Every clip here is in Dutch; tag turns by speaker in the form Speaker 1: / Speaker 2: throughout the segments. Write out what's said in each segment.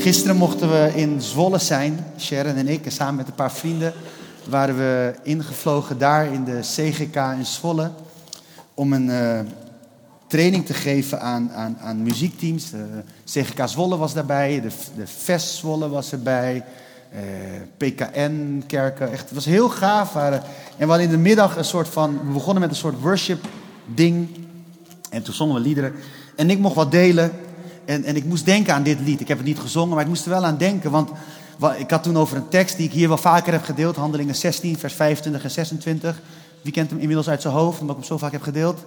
Speaker 1: Gisteren mochten we in Zwolle zijn, Sharon en ik, en samen met een paar vrienden waren we ingevlogen daar in de CGK in Zwolle om een uh, training te geven aan, aan, aan muziekteams. CGK Zwolle was daarbij, de, de VES Zwolle was erbij, uh, PKN kerken. Echt, het was heel gaaf. en we hadden in de middag een soort van, we begonnen met een soort worship ding. En toen zongen we liederen. En ik mocht wat delen. En, en ik moest denken aan dit lied. Ik heb het niet gezongen, maar ik moest er wel aan denken. Want ik had toen over een tekst die ik hier wel vaker heb gedeeld. Handelingen 16, vers 25 en 26. Wie kent hem inmiddels uit zijn hoofd, omdat ik hem zo vaak heb gedeeld?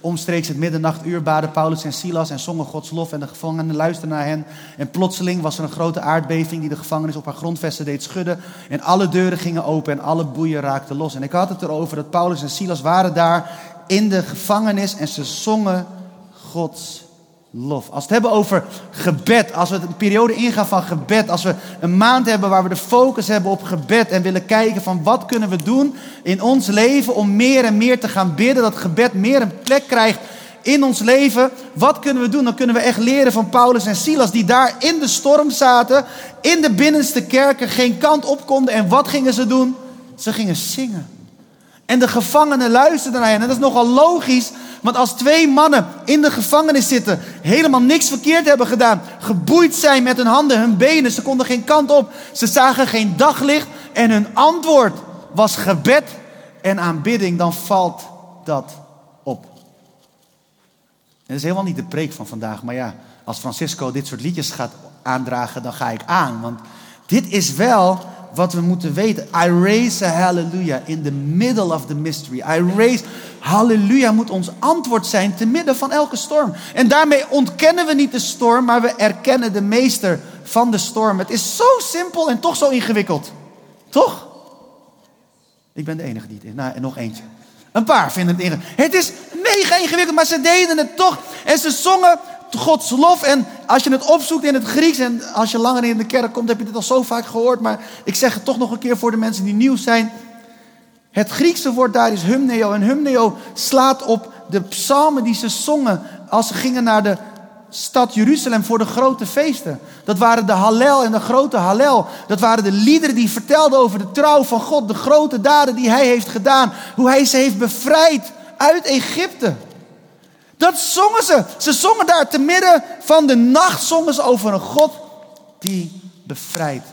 Speaker 1: Omstreeks het middernachtuur baden Paulus en Silas en zongen Gods lof en de gevangenen luisterden naar hen. En plotseling was er een grote aardbeving die de gevangenis op haar grondvesten deed schudden. En alle deuren gingen open en alle boeien raakten los. En ik had het erover dat Paulus en Silas waren daar in de gevangenis en ze zongen Gods lof. Als we het hebben over gebed, als we een periode ingaan van gebed, als we een maand hebben waar we de focus hebben op gebed en willen kijken van wat kunnen we doen in ons leven om meer en meer te gaan bidden, dat gebed meer een plek krijgt in ons leven. Wat kunnen we doen? Dan kunnen we echt leren van Paulus en Silas die daar in de storm zaten, in de binnenste kerken, geen kant op konden. En wat gingen ze doen? Ze gingen zingen. En de gevangenen luisterden naar hen. En dat is nogal logisch, want als twee mannen in de gevangenis zitten, helemaal niks verkeerd hebben gedaan, geboeid zijn met hun handen, hun benen, ze konden geen kant op, ze zagen geen daglicht en hun antwoord was gebed en aanbidding, dan valt dat op. En dat is helemaal niet de preek van vandaag, maar ja, als Francisco dit soort liedjes gaat aandragen, dan ga ik aan. Want dit is wel wat we moeten weten. I raise a hallelujah in the middle of the mystery. I raise, hallelujah moet ons antwoord zijn te midden van elke storm. En daarmee ontkennen we niet de storm, maar we erkennen de meester van de storm. Het is zo simpel en toch zo ingewikkeld. Toch? Ik ben de enige die het is. Nou, en nog eentje. Een paar vinden het ingewikkeld. Het is mega ingewikkeld, maar ze deden het toch. En ze zongen Gods lof. En als je het opzoekt in het Grieks en als je langer in de kerk komt, heb je dit al zo vaak gehoord. Maar ik zeg het toch nog een keer voor de mensen die nieuw zijn. Het Griekse woord daar is hymneo. En hymneo slaat op de psalmen die ze zongen als ze gingen naar de stad Jeruzalem voor de grote feesten. Dat waren de Hallel en de grote Hallel. Dat waren de liederen die vertelden over de trouw van God, de grote daden die hij heeft gedaan. Hoe hij ze heeft bevrijd uit Egypte. Dat zongen ze. Ze zongen daar te midden van de nacht zongen ze over een God die bevrijdt.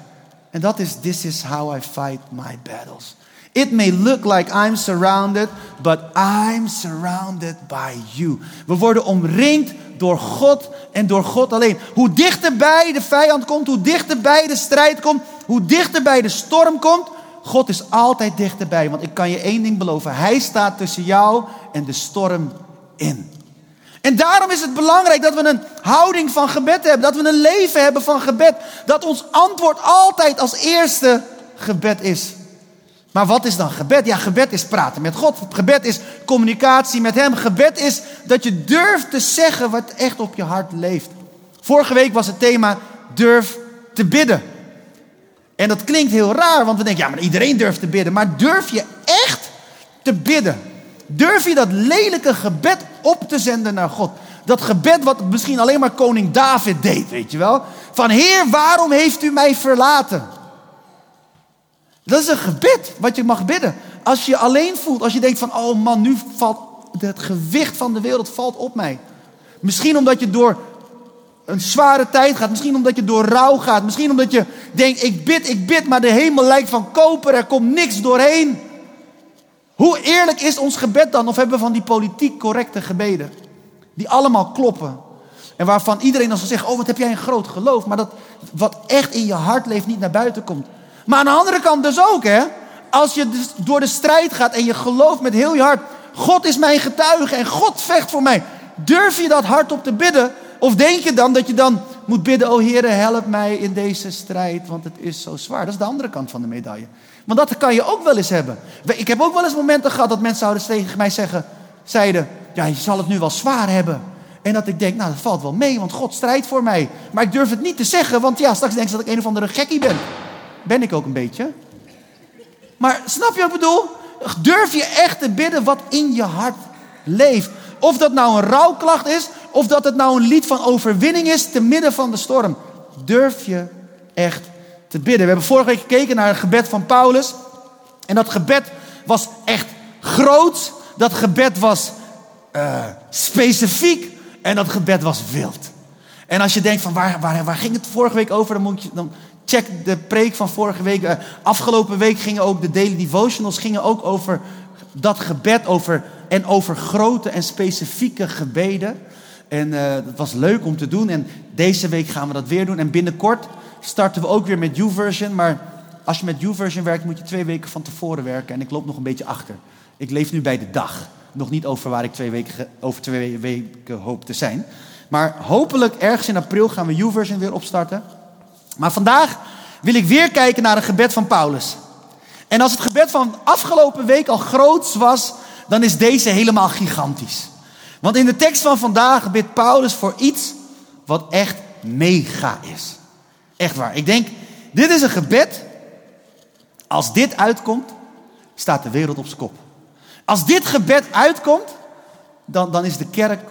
Speaker 1: En dat is This is how I fight my battles. It may look like I'm surrounded, but I'm surrounded by you. We worden omringd door God en door God alleen. Hoe dichterbij de vijand komt, hoe dichterbij de strijd komt, hoe dichterbij de storm komt, God is altijd dichterbij. Want ik kan je één ding beloven: Hij staat tussen jou en de storm in. En daarom is het belangrijk dat we een houding van gebed hebben. Dat we een leven hebben van gebed. Dat ons antwoord altijd als eerste gebed is. Maar wat is dan gebed? Ja, gebed is praten met God. Gebed is communicatie met Hem. Gebed is dat je durft te zeggen wat echt op je hart leeft. Vorige week was het thema durf te bidden. En dat klinkt heel raar, want we denken, ja, maar iedereen durft te bidden. Maar durf je echt te bidden? Durf je dat lelijke gebed op te zenden naar God? Dat gebed wat misschien alleen maar koning David deed, weet je wel? Van Heer, waarom heeft u mij verlaten? Dat is een gebed wat je mag bidden. Als je alleen voelt, als je denkt van, oh man, nu valt het gewicht van de wereld valt op mij. Misschien omdat je door een zware tijd gaat. Misschien omdat je door rouw gaat. Misschien omdat je denkt, ik bid, ik bid, maar de hemel lijkt van koper. Er komt niks doorheen. Hoe eerlijk is ons gebed dan? Of hebben we van die politiek correcte gebeden? Die allemaal kloppen. En waarvan iedereen dan zal zeggen, oh wat heb jij een groot geloof. Maar dat wat echt in je hart leeft niet naar buiten komt. Maar aan de andere kant dus ook hè. Als je dus door de strijd gaat en je gelooft met heel je hart. God is mijn getuige en God vecht voor mij. Durf je dat hardop te bidden? Of denk je dan dat je dan moet bidden, oh Heer, help mij in deze strijd, want het is zo zwaar. Dat is de andere kant van de medaille. Want dat kan je ook wel eens hebben. Ik heb ook wel eens momenten gehad dat mensen zouden tegen mij zeggen, zeiden, ja, je zal het nu wel zwaar hebben. En dat ik denk, nou, dat valt wel mee, want God strijdt voor mij. Maar ik durf het niet te zeggen, want ja, straks denken ze dat ik een of andere gekkie ben. Ben ik ook een beetje. Maar snap je wat ik bedoel? Durf je echt te bidden wat in je hart leeft. Of dat nou een rouwklacht is, of dat het nou een lied van overwinning is te midden van de storm. durf je echt te bidden? We hebben vorige week gekeken naar het gebed van Paulus. En dat gebed was echt groot. Dat gebed was uh, specifiek. En dat gebed was wild. En als je denkt van waar, waar, waar ging het vorige week over, dan, moet je, dan check de preek van vorige week. Uh, afgelopen week gingen ook de daily devotionals gingen ook over dat gebed over, en over grote en specifieke gebeden. En uh, dat was leuk om te doen. En deze week gaan we dat weer doen. En binnenkort starten we ook weer met YouVersion. Maar als je met YouVersion werkt, moet je twee weken van tevoren werken. En ik loop nog een beetje achter. Ik leef nu bij de dag. Nog niet over waar ik twee weken, over twee weken hoop te zijn. Maar hopelijk ergens in april gaan we YouVersion weer opstarten. Maar vandaag wil ik weer kijken naar een gebed van Paulus. En als het gebed van afgelopen week al groot was, dan is deze helemaal gigantisch. Want in de tekst van vandaag bidt Paulus voor iets wat echt mega is. Echt waar. Ik denk, dit is een gebed. Als dit uitkomt, staat de wereld op zijn kop. Als dit gebed uitkomt, dan, dan is de kerk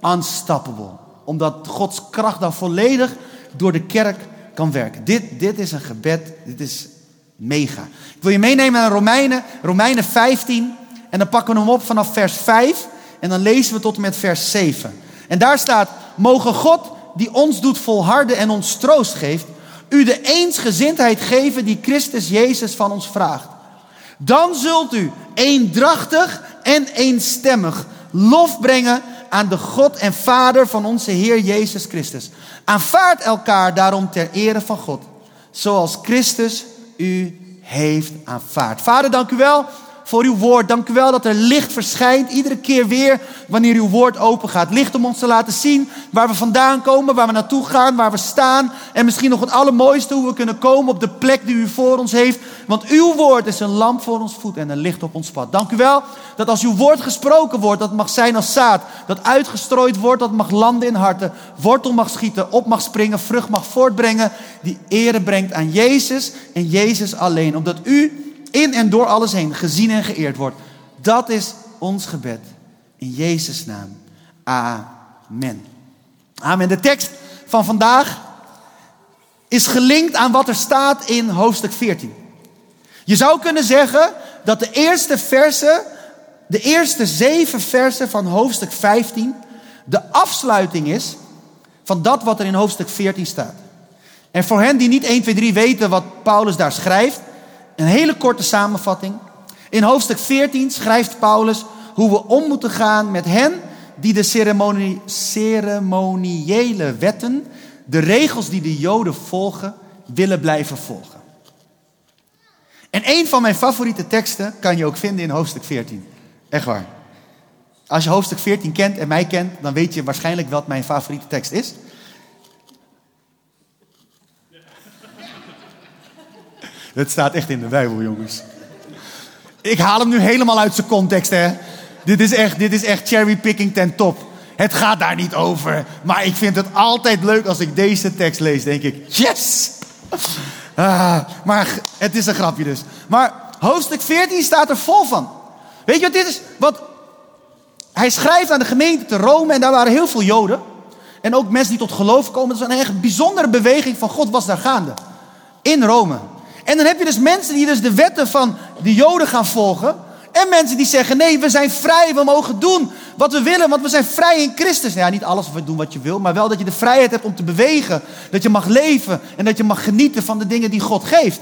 Speaker 1: unstoppable. Omdat Gods kracht dan volledig door de kerk kan werken. Dit, dit is een gebed, dit is mega. Ik wil je meenemen naar Romeinen, Romeinen 15. En dan pakken we hem op vanaf vers 5. En dan lezen we tot en met vers 7. En daar staat, mogen God die ons doet volharden en ons troost geeft, u de eensgezindheid geven die Christus Jezus van ons vraagt. Dan zult u eendrachtig en eenstemmig lof brengen aan de God en Vader van onze Heer Jezus Christus. Aanvaard elkaar daarom ter ere van God, zoals Christus u heeft aanvaard. Vader, dank u wel voor uw woord. Dank u wel dat er licht verschijnt iedere keer weer wanneer uw woord open gaat. Licht om ons te laten zien waar we vandaan komen, waar we naartoe gaan, waar we staan. En misschien nog het allermooiste hoe we kunnen komen op de plek die u voor ons heeft. Want uw woord is een lamp voor ons voet en een licht op ons pad. Dank u wel dat als uw woord gesproken wordt, dat mag zijn als zaad. Dat uitgestrooid wordt, dat mag landen in harten. Wortel mag schieten, op mag springen, vrucht mag voortbrengen. Die ere brengt aan Jezus en Jezus alleen. Omdat u in en door alles heen gezien en geëerd wordt. Dat is ons gebed. In Jezus' naam. Amen. Amen. De tekst van vandaag is gelinkt aan wat er staat in hoofdstuk 14. Je zou kunnen zeggen dat de eerste versen, de eerste zeven versen van hoofdstuk 15, de afsluiting is van dat wat er in hoofdstuk 14 staat. En voor hen die niet 1, 2, 3 weten wat Paulus daar schrijft, een hele korte samenvatting. In hoofdstuk 14 schrijft Paulus hoe we om moeten gaan met hen die de ceremoniële wetten, de regels die de Joden volgen, willen blijven volgen. En een van mijn favoriete teksten kan je ook vinden in hoofdstuk 14. Echt waar. Als je hoofdstuk 14 kent en mij kent, dan weet je waarschijnlijk wat mijn favoriete tekst is. Het staat echt in de Bijbel, jongens. Ik haal hem nu helemaal uit zijn context, hè. Dit is echt, dit is echt cherrypicking ten top. Het gaat daar niet over. Maar ik vind het altijd leuk als ik deze tekst lees. Denk ik, yes! Ah, maar het is een grapje dus. Maar hoofdstuk 14 staat er vol van. Weet je wat dit is? Wat hij schrijft aan de gemeente te Rome en daar waren heel veel Joden. En ook mensen die tot geloof komen. Dat is een echt bijzondere beweging van God was daar gaande. In Rome. En dan heb je dus mensen die dus de wetten van de Joden gaan volgen. En mensen die zeggen, nee, we zijn vrij, we mogen doen wat we willen, want we zijn vrij in Christus. Nou ja, niet alles doen wat je wil, maar wel dat je de vrijheid hebt om te bewegen. Dat je mag leven en dat je mag genieten van de dingen die God geeft.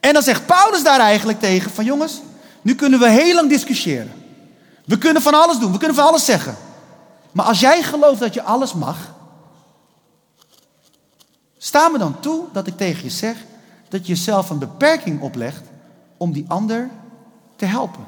Speaker 1: En dan zegt Paulus daar eigenlijk tegen van jongens, nu kunnen we heel lang discussiëren. We kunnen van alles doen, we kunnen van alles zeggen. Maar als jij gelooft dat je alles mag, sta me dan toe dat ik tegen je zeg, dat je jezelf een beperking oplegt om die ander te helpen.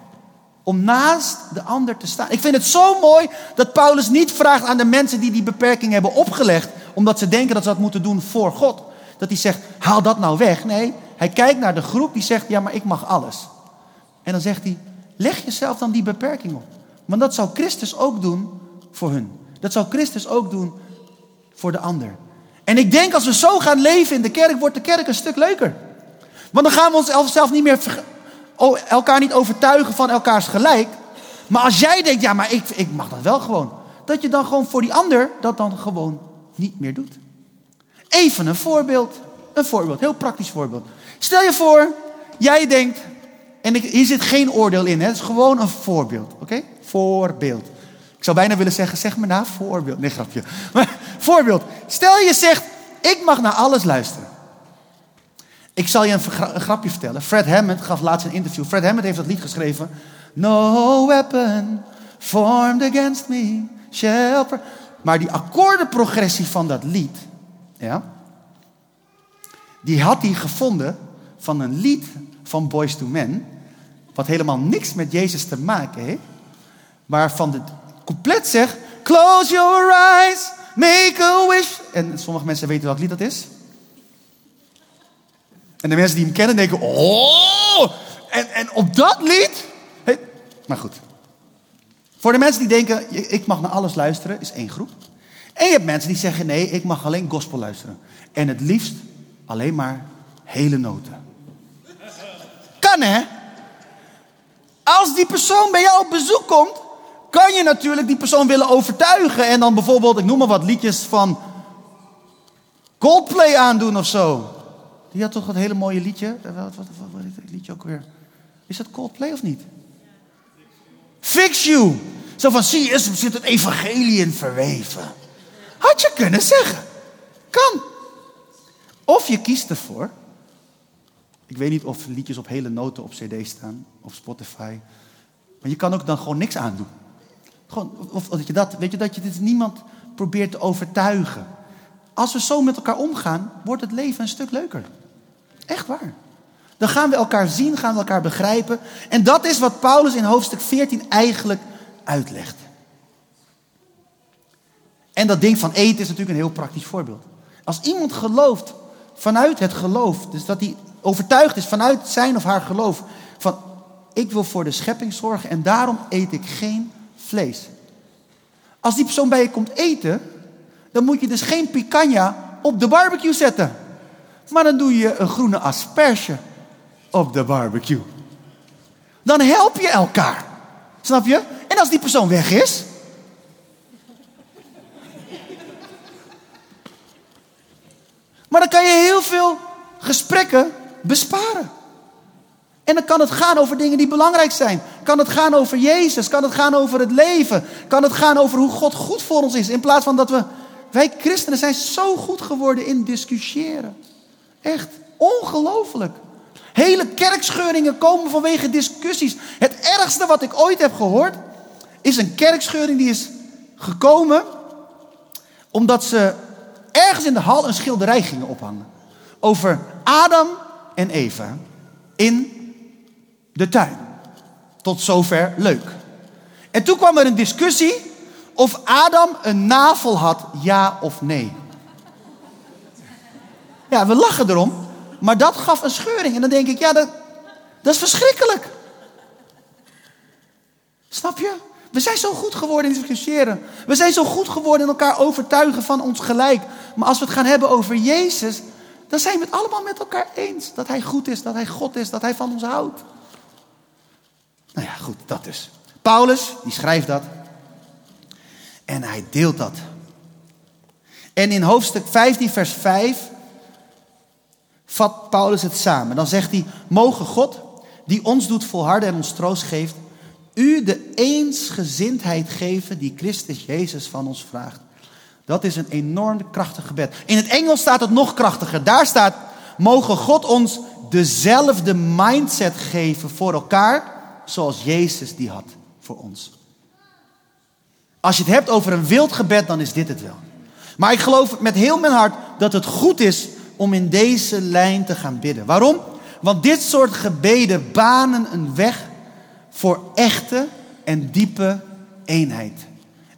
Speaker 1: Om naast de ander te staan. Ik vind het zo mooi dat Paulus niet vraagt aan de mensen die die beperking hebben opgelegd, omdat ze denken dat ze dat moeten doen voor God. Dat hij zegt, haal dat nou weg. Nee, hij kijkt naar de groep die zegt, ja maar ik mag alles. En dan zegt hij, leg jezelf dan die beperking op. Want dat zou Christus ook doen voor hun. Dat zou Christus ook doen voor de ander. En ik denk als we zo gaan leven in de kerk, wordt de kerk een stuk leuker. Want dan gaan we onszelf niet meer elkaar niet overtuigen van elkaars gelijk. Maar als jij denkt, ja, maar ik, ik mag dat wel gewoon. Dat je dan gewoon voor die ander dat dan gewoon niet meer doet. Even een voorbeeld. Een voorbeeld, heel praktisch voorbeeld. Stel je voor, jij denkt, en ik, hier zit geen oordeel in, hè? het is gewoon een voorbeeld. Oké? Voorbeeld. Ik zou bijna willen zeggen, zeg maar na, voorbeeld. Nee, grapje. Maar voorbeeld. Stel je zegt, ik mag naar alles luisteren. Ik zal je een, grapje vertellen. Fred Hammond gaf laatst een interview. Fred Hammond heeft dat lied geschreven. No weapon formed against me shall... Maar die akkoordenprogressie van dat lied, ja, die had hij gevonden van een lied van Boys to Men, wat helemaal niks met Jezus te maken heeft, waarvan het couplet zegt, close your eyes, make a wish. En sommige mensen weten welk lied dat is. En de mensen die hem kennen denken, oh, en, en op dat lied. Hey, maar goed. Voor de mensen die denken, ik mag naar alles luisteren, is één groep. En je hebt mensen die zeggen, nee, ik mag alleen gospel luisteren. En het liefst alleen maar hele noten. Kan hè? Als die persoon bij jou op bezoek komt, kan je natuurlijk die persoon willen overtuigen. En dan bijvoorbeeld, ik noem maar wat, liedjes van Coldplay aandoen of zo. Die had toch dat hele mooie liedje. Wat, wat, het liedje ook weer? Is dat Coldplay of niet? Fix you. Zo van, zie er zit het evangelie in verweven. Had je kunnen zeggen. Kan. Of je kiest ervoor. Ik weet niet of liedjes op hele noten op cd staan. Of Spotify. Maar je kan ook dan gewoon niks aandoen. Gewoon, of, dat je dat, weet je, dat je dit niemand probeert te overtuigen. Als we zo met elkaar omgaan, wordt het leven een stuk leuker. Echt waar. Dan gaan we elkaar zien, gaan we elkaar begrijpen. En dat is wat Paulus in hoofdstuk 14 eigenlijk uitlegt. En dat ding van eten is natuurlijk een heel praktisch voorbeeld. Als iemand gelooft vanuit het geloof, dus dat hij overtuigd is vanuit zijn of haar geloof, van ik wil voor de schepping zorgen en daarom eet ik geen Als die persoon bij je komt eten, dan moet je dus geen picanha op de barbecue zetten. Maar dan doe je een groene asperge op de barbecue. Dan help je elkaar. Snap je? En als die persoon weg is. Maar dan kan je heel veel gesprekken besparen. En dan kan het gaan over dingen die belangrijk zijn. Kan het gaan over Jezus? Kan het gaan over het leven? Kan het gaan over hoe God goed voor ons is? In plaats van dat we. Wij christenen zijn zo goed geworden in discussiëren. Echt ongelooflijk. Hele kerkscheuringen komen vanwege discussies. Het ergste wat ik ooit heb gehoord is een kerkscheuring die is gekomen omdat ze ergens in de hal een schilderij gingen ophangen. Over Adam en Eva in de tuin. Tot zover leuk. En toen kwam er een discussie of Adam een navel had, ja of nee. Ja, we lachen erom, maar dat gaf een scheuring. En dan denk ik, ja, dat, dat is verschrikkelijk. Snap je? We zijn zo goed geworden in discussiëren. We zijn zo goed geworden in elkaar overtuigen van ons gelijk. Maar als we het gaan hebben over Jezus, dan zijn we het allemaal met elkaar eens. Dat Hij goed is, dat Hij God is, dat Hij van ons houdt. Dat dus. Paulus, die schrijft dat. En hij deelt dat. En in hoofdstuk 15, vers 5 vat Paulus het samen. Dan zegt hij, mogen God, die ons doet volharden en ons troost geeft, u de eensgezindheid geven die Christus Jezus van ons vraagt. Dat is een enorm krachtig gebed. In het Engels staat het nog krachtiger. Daar staat, mogen God ons dezelfde mindset geven voor elkaar, zoals Jezus die had voor ons. Als je het hebt over een wild gebed, dan is dit het wel. Maar ik geloof met heel mijn hart dat het goed is om in deze lijn te gaan bidden. Waarom? Want dit soort gebeden banen een weg voor echte en diepe eenheid.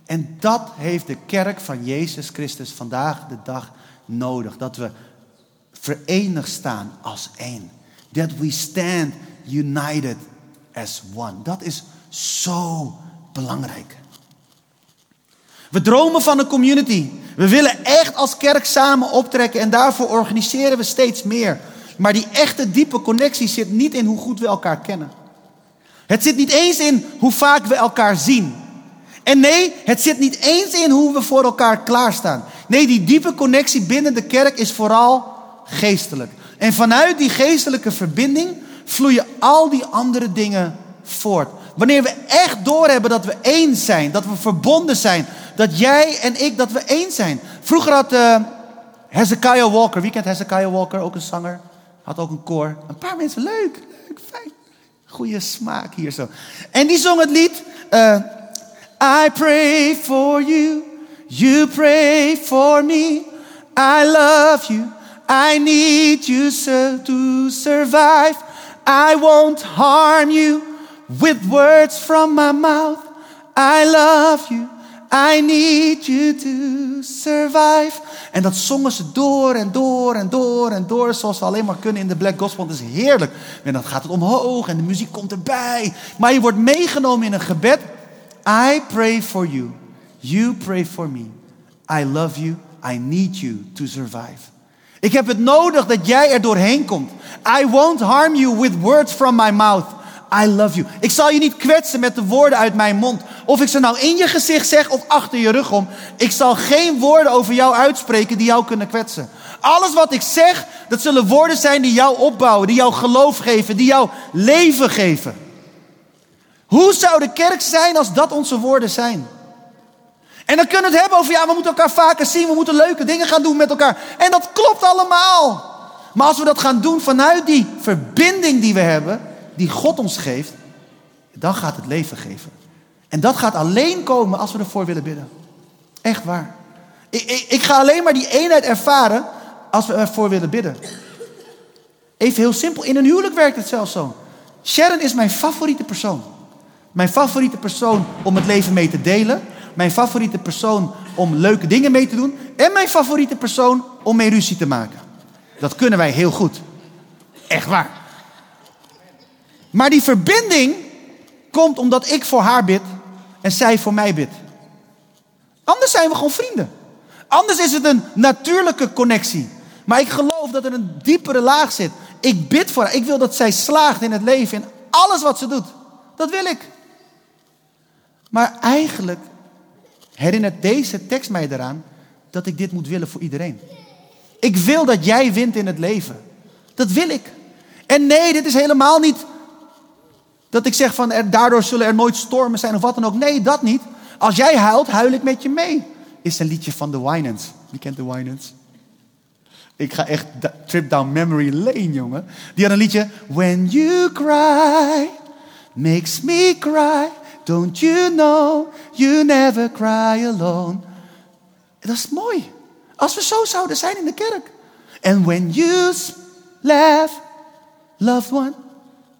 Speaker 1: En dat heeft de kerk van Jezus Christus vandaag de dag nodig. Dat we verenigd staan als één. That we stand united as one. Dat is zo belangrijk. We dromen van een community. We willen echt als kerk samen optrekken en daarvoor organiseren we steeds meer. Maar die echte diepe connectie zit niet in hoe goed we elkaar kennen. Het zit niet eens in hoe vaak we elkaar zien. En nee, het zit niet eens in hoe we voor elkaar klaarstaan. Nee, die diepe connectie binnen de kerk is vooral geestelijk. En vanuit die geestelijke verbinding vloeien al die andere dingen voort. Wanneer we echt doorhebben dat we één zijn, dat we verbonden zijn, dat jij en ik, dat we één zijn. Vroeger had uh, Hezekiah Walker, wie kent Hezekiah Walker, ook een zanger, had ook een koor. Een paar mensen, leuk, leuk, fijn. Goede smaak hier zo. En die zong het lied, uh, I pray for you, you pray for me, I love you, I need you to survive. I won't harm you with words from my mouth. I love you. I need you to survive. En dat zongen ze door en door en door en door, zoals ze alleen maar kunnen in de Black Gospel. Dat is heerlijk. En dan gaat het omhoog en de muziek komt erbij. Maar je wordt meegenomen in een gebed. I pray for you. You pray for me. I love you. I need you to survive. Ik heb het nodig dat jij er doorheen komt. I won't harm you with words from my mouth. I love you. Ik zal je niet kwetsen met de woorden uit mijn mond. Of ik ze nou in je gezicht zeg of achter je rug om. Ik zal geen woorden over jou uitspreken die jou kunnen kwetsen. Alles wat ik zeg, dat zullen woorden zijn die jou opbouwen, die jou geloof geven, die jou leven geven. Hoe zou de kerk zijn als dat onze woorden zijn? En dan kunnen we het hebben over, ja, we moeten elkaar vaker zien, we moeten leuke dingen gaan doen met elkaar. En dat klopt allemaal. Maar als we dat gaan doen vanuit die verbinding die we hebben, die God ons geeft, dan gaat het leven geven. En dat gaat alleen komen als we ervoor willen bidden. Echt waar. Ik, ik, ik ga alleen maar die eenheid ervaren als we ervoor willen bidden. Even heel simpel, in een huwelijk werkt het zelfs zo. Sharon is mijn favoriete persoon. Mijn favoriete persoon om het leven mee te delen mijn favoriete persoon om leuke dingen mee te doen. En mijn favoriete persoon om mee ruzie te maken. Dat kunnen wij heel goed. Echt waar. Maar die verbinding komt omdat ik voor haar bid en zij voor mij bidt. Anders zijn we gewoon vrienden. Anders is het een natuurlijke connectie. Maar ik geloof dat er een diepere laag zit. Ik bid voor haar. Ik wil dat zij slaagt in het leven, in alles wat ze doet. Dat wil ik. Maar eigenlijk herinnert deze tekst mij eraan dat ik dit moet willen voor iedereen. Ik wil dat jij wint in het leven. Dat wil ik. En nee, dit is helemaal niet dat ik zeg van er, daardoor zullen er nooit stormen zijn of wat dan ook. Nee, dat niet. Als jij huilt, huil ik met je mee. Is een liedje van de Winans. Wie kent de Winans? Ik ga echt trip down memory lane, jongen. Die had een liedje. When you cry, makes me cry. Don't you know you never cry alone? Dat is mooi. Als we zo zouden zijn in de kerk. And when you laugh, loved one.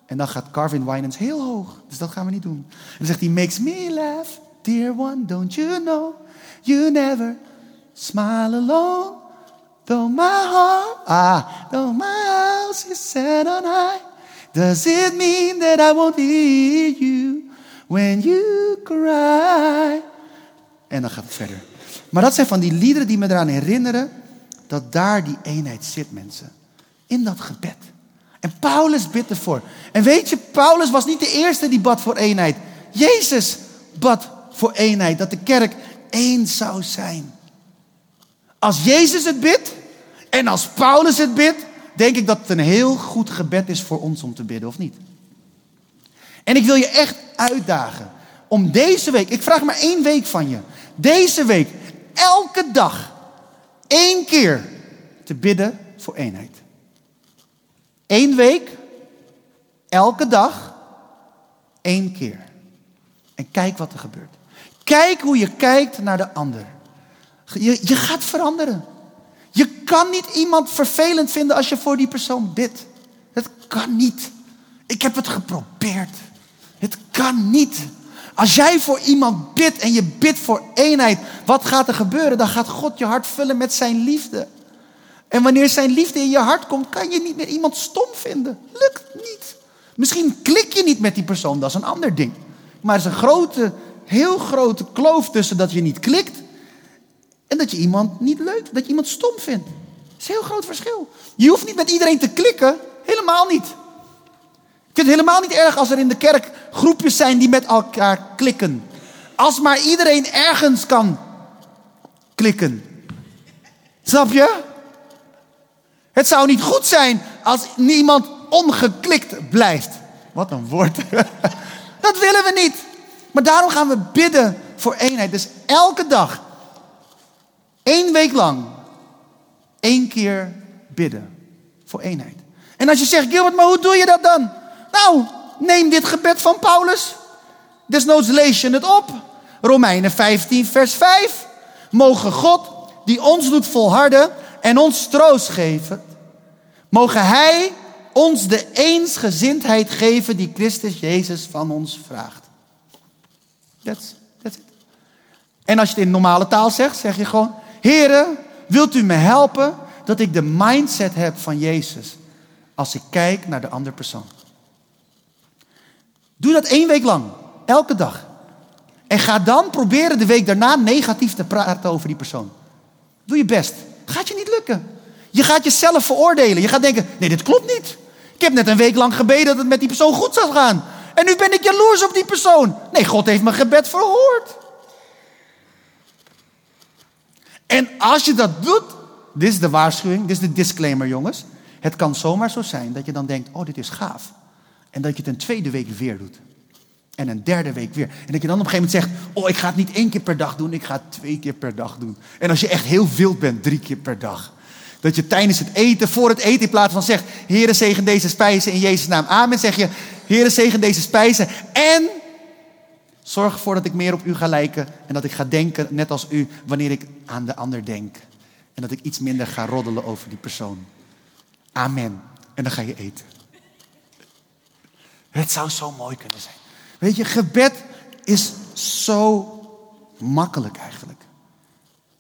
Speaker 1: En dan gaat Carvin Winans heel hoog. Dus dat gaan we niet doen. En dan zegt hij, makes me laugh, dear one. Don't you know you never smile alone. Though my heart, ah, though my house is set on high. Does it mean that I won't hear you? When you cry. En dan gaat het verder. Maar dat zijn van die liederen die me eraan herinneren dat daar die eenheid zit, mensen. In dat gebed. En Paulus bidt ervoor. En weet je, Paulus was niet de eerste die bad voor eenheid. Jezus bad voor eenheid, dat de kerk één zou zijn. Als Jezus het bidt en als Paulus het bidt, denk ik dat het een heel goed gebed is voor ons om te bidden, of niet? En ik wil je echt uitdagen om deze week, ik vraag maar één week van je, deze week elke dag één keer te bidden voor eenheid. Eén week, elke dag, één keer. En kijk wat er gebeurt. Kijk hoe je kijkt naar de ander. Je, je gaat veranderen. Je kan niet iemand vervelend vinden als je voor die persoon bidt. Dat kan niet. Ik heb het geprobeerd. Het kan niet. Als jij voor iemand bidt en je bidt voor eenheid, wat gaat er gebeuren? Dan gaat God je hart vullen met zijn liefde. En wanneer zijn liefde in je hart komt, kan je niet meer iemand stom vinden. Lukt niet. Misschien klik je niet met die persoon, dat is een ander ding. Maar er is een grote, heel grote kloof tussen dat je niet klikt en dat je iemand niet leuk, dat je iemand stom vindt. Dat is een heel groot verschil. Je hoeft niet met iedereen te klikken, helemaal niet. Ik vind het helemaal niet erg als er in de kerk groepjes zijn die met elkaar klikken. Als maar iedereen ergens kan klikken. Snap je? Het zou niet goed zijn als niemand ongeklikt blijft. Wat een woord. Dat willen we niet. Maar daarom gaan we bidden voor eenheid. Dus elke dag, één week lang, één keer bidden voor eenheid. En als je zegt, Gilbert, maar hoe doe je dat dan? Nou, neem dit gebed van Paulus. Desnoods lees je het op. Romeinen 15, vers 5. Mogen God, die ons doet volharden en ons troost geven, mogen Hij ons de eensgezindheid geven die Christus Jezus van ons vraagt. That's, it. En als je het in normale taal zegt, zeg je gewoon: Heren, wilt u me helpen dat ik de mindset heb van Jezus als ik kijk naar de andere persoon? Doe dat één week lang, elke dag. En ga dan proberen de week daarna negatief te praten over die persoon. Doe je best. Gaat je niet lukken. Je gaat jezelf veroordelen. Je gaat denken: nee, dit klopt niet. Ik heb net een week lang gebeden dat het met die persoon goed zou gaan. En nu ben ik jaloers op die persoon. Nee, God heeft mijn gebed verhoord. En als je dat doet, dit is de waarschuwing, dit is de disclaimer jongens. Het kan zomaar zo zijn dat je dan denkt, oh dit is gaaf. En dat je het een tweede week weer doet. En een derde week weer. En dat je dan op een gegeven moment zegt, oh ik ga het niet één keer per dag doen, ik ga het twee keer per dag doen. En als je echt heel wild bent, drie keer per dag. Dat je tijdens het eten, voor het eten, in plaats van zegt: Heere, zegen deze spijzen in Jezus' naam. Amen. Zeg je: Heere, zegen deze spijzen. En zorg ervoor dat ik meer op u ga lijken. En dat ik ga denken, net als u, wanneer ik aan de ander denk. En dat ik iets minder ga roddelen over die persoon. Amen. En dan ga je eten. Het zou zo mooi kunnen zijn. Weet je, gebed is zo makkelijk eigenlijk.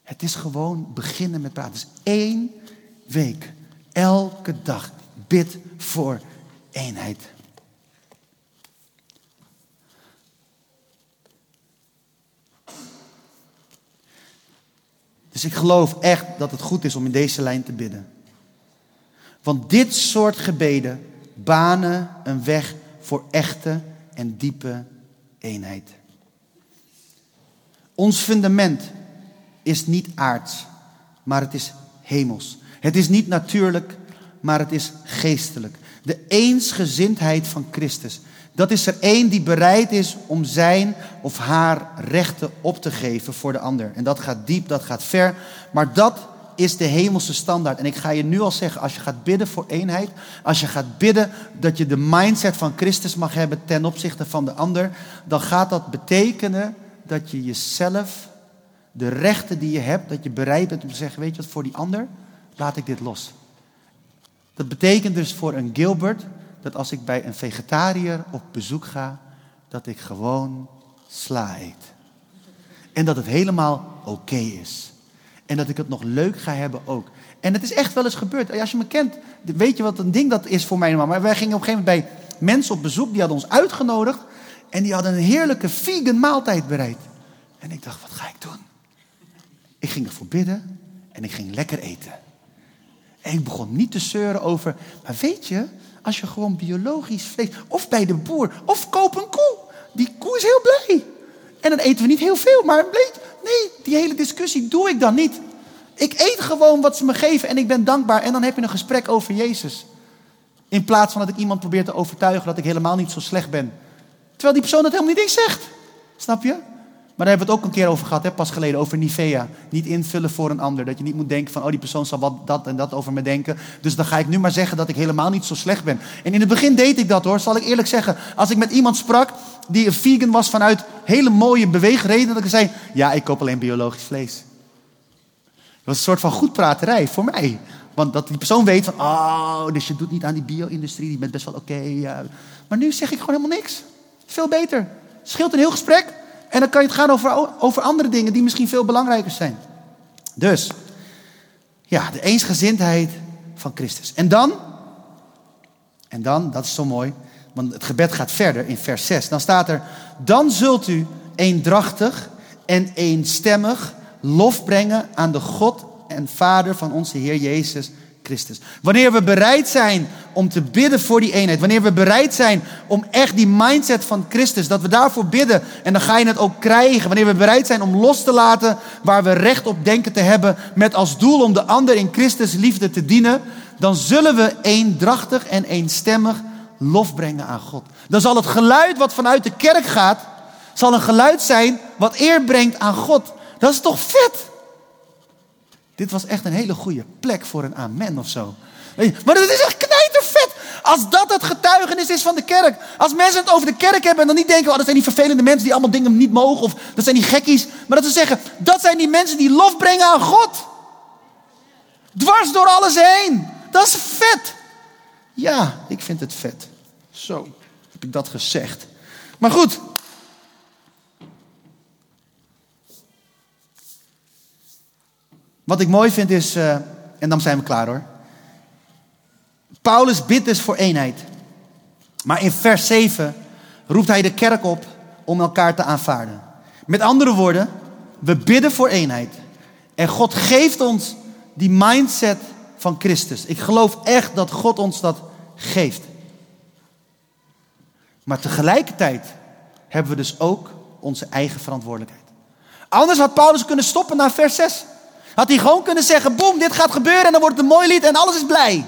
Speaker 1: Het is gewoon beginnen met praten. Is één week, elke dag, bid voor eenheid. Dus ik geloof echt dat het goed is om in deze lijn te bidden. Want dit soort gebeden banen een weg voor echte en diepe eenheid. Ons fundament is niet aards, maar het is hemels. Het is niet natuurlijk, maar het is geestelijk. De eensgezindheid van Christus. Dat is er één die bereid is om zijn of haar rechten op te geven voor de ander. En dat gaat diep, dat gaat ver. Maar dat is de hemelse standaard. En ik ga je nu al zeggen, als je gaat bidden voor eenheid, als je gaat bidden dat je de mindset van Christus mag hebben ten opzichte van de ander, dan gaat dat betekenen dat je jezelf, de rechten die je hebt, dat je bereid bent om te zeggen, weet je wat, voor die ander, laat ik dit los. Dat betekent dus voor een Gilbert dat als ik bij een vegetariër op bezoek ga, dat ik gewoon sla eet. En dat het helemaal oké is. En dat ik het nog leuk ga hebben ook. En het is echt wel eens gebeurd. Als je me kent, weet je wat een ding dat is voor mij Maar wij gingen op een gegeven moment bij mensen op bezoek, die hadden ons uitgenodigd. En die hadden een heerlijke vegan maaltijd bereid. En ik dacht, wat ga ik doen? Ik ging ervoor bidden en ik ging lekker eten. En ik begon niet te zeuren over, maar weet je, als je gewoon biologisch vlees, of bij de boer, of koop een koe. Die koe is heel blij. En dan eten we niet heel veel, maar bleek, die hele discussie doe ik dan niet. Ik eet gewoon wat ze me geven en ik ben dankbaar. En dan heb je een gesprek over Jezus. In plaats van dat ik iemand probeer te overtuigen dat ik helemaal niet zo slecht ben. Terwijl die persoon dat helemaal niet eens zegt. Snap je? Maar daar hebben we het ook een keer over gehad, hè, pas geleden, over Nivea. Niet invullen voor een ander. Dat je niet moet denken van, oh die persoon zal wat, dat en dat over me denken. Dus dan ga ik nu maar zeggen dat ik helemaal niet zo slecht ben. En in het begin deed ik dat hoor, zal ik eerlijk zeggen. Als ik met iemand sprak die een vegan was vanuit hele mooie beweegredenen. Dat ik zei, ja ik koop alleen biologisch vlees. Dat was een soort van goedpraterij voor mij. Want dat die persoon weet van, oh, dus je doet niet aan die bio-industrie, die bent best wel oké. Maar nu zeg ik gewoon helemaal niks. Veel beter. Scheelt een heel gesprek. En dan kan je het gaan over, over andere dingen die misschien veel belangrijker zijn. Dus, ja, de eensgezindheid van Christus. En dan, en dan, dat is zo mooi, want het gebed gaat verder in vers 6. Dan staat er, dan zult u eendrachtig en eenstemmig lof brengen aan de God en Vader van onze Heer Jezus Christus. Wanneer we bereid zijn om te bidden voor die eenheid. Wanneer we bereid zijn om echt die mindset van Christus, dat we daarvoor bidden. En dan ga je het ook krijgen. Wanneer we bereid zijn om los te laten waar we recht op denken te hebben. Met als doel om de ander in Christus liefde te dienen. Dan zullen we eendrachtig en eenstemmig lof brengen aan God. Dan zal het geluid wat vanuit de kerk gaat, zal een geluid zijn wat eer brengt aan God. Dat is toch vet? Dit was echt een hele goede plek voor een amen of zo. Maar dat is echt knijtervet. Als dat het getuigenis is van de kerk. Als mensen het over de kerk hebben en dan niet denken... Oh, dat zijn die vervelende mensen die allemaal dingen niet mogen. Of dat zijn die gekkies. Maar dat ze zeggen, dat zijn die mensen die lof brengen aan God. Dwars door alles heen. Dat is vet. Ja, ik vind het vet. Zo, heb ik dat gezegd. Maar goed. Wat ik mooi vind is, uh, en dan zijn we klaar hoor. Paulus bidt dus voor eenheid. Maar in vers 7 roept hij de kerk op om elkaar te aanvaarden. Met andere woorden, we bidden voor eenheid. En God geeft ons die mindset van Christus. Ik geloof echt dat God ons dat geeft. Maar tegelijkertijd hebben we dus ook onze eigen verantwoordelijkheid. Anders had Paulus kunnen stoppen naar vers 6. Had hij gewoon kunnen zeggen, boem, dit gaat gebeuren en dan wordt het een mooi lied en alles is blij.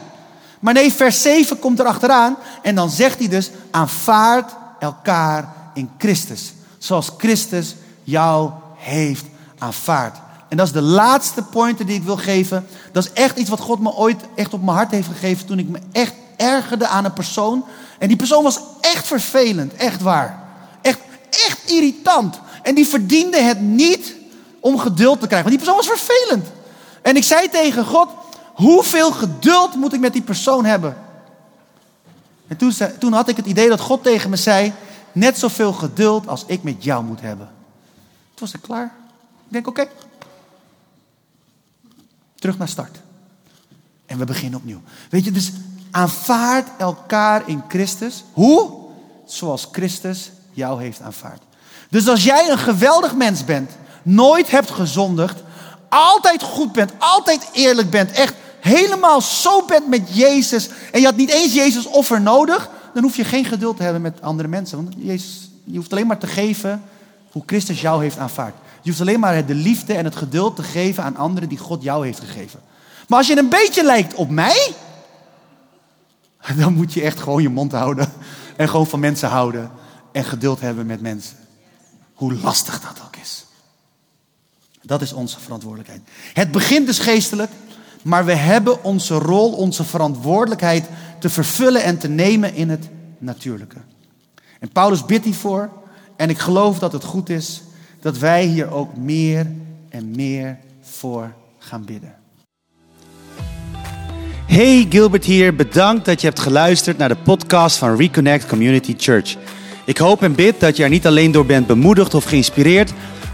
Speaker 1: Maar nee, vers 7 komt er achteraan en dan zegt hij dus, aanvaard elkaar in Christus. Zoals Christus jou heeft aanvaard. En dat is de laatste pointer die ik wil geven. Dat is echt iets wat God me ooit echt op mijn hart heeft gegeven toen ik me echt ergerde aan een persoon. En die persoon was echt vervelend, echt waar. Echt, echt irritant. En die verdiende het niet om geduld te krijgen. Want die persoon was vervelend. En ik zei tegen God, hoeveel geduld moet ik met die persoon hebben? En toen, toen had ik het idee dat God tegen me zei, net zoveel geduld als ik met jou moet hebben. Toen was ik klaar. Ik denk, oké. Terug naar start. En we beginnen opnieuw. Weet je, dus aanvaard elkaar in Christus. Hoe? Zoals Christus jou heeft aanvaard. Dus als jij een geweldig mens bent, nooit hebt gezondigd, altijd goed bent, altijd eerlijk bent, echt helemaal zo bent met Jezus en je had niet eens Jezus offer nodig, dan hoef je geen geduld te hebben met andere mensen. Want je hoeft alleen maar te geven hoe Christus jou heeft aanvaard. Je hoeft alleen maar de liefde en het geduld te geven aan anderen die God jou heeft gegeven. Maar als je een beetje lijkt op mij, dan moet je echt gewoon je mond houden en gewoon van mensen houden en geduld hebben met mensen. Hoe lastig dat ook. Dat is onze verantwoordelijkheid. Het begint dus geestelijk, maar we hebben onze rol, onze verantwoordelijkheid te vervullen en te nemen in het natuurlijke. En Paulus bidt hiervoor en ik geloof dat het goed is dat wij hier ook meer en meer voor gaan bidden.
Speaker 2: Hey Gilbert hier, bedankt dat je hebt geluisterd naar de podcast van Reconnect Community Church. Ik hoop en bid dat je er niet alleen door bent bemoedigd of geïnspireerd,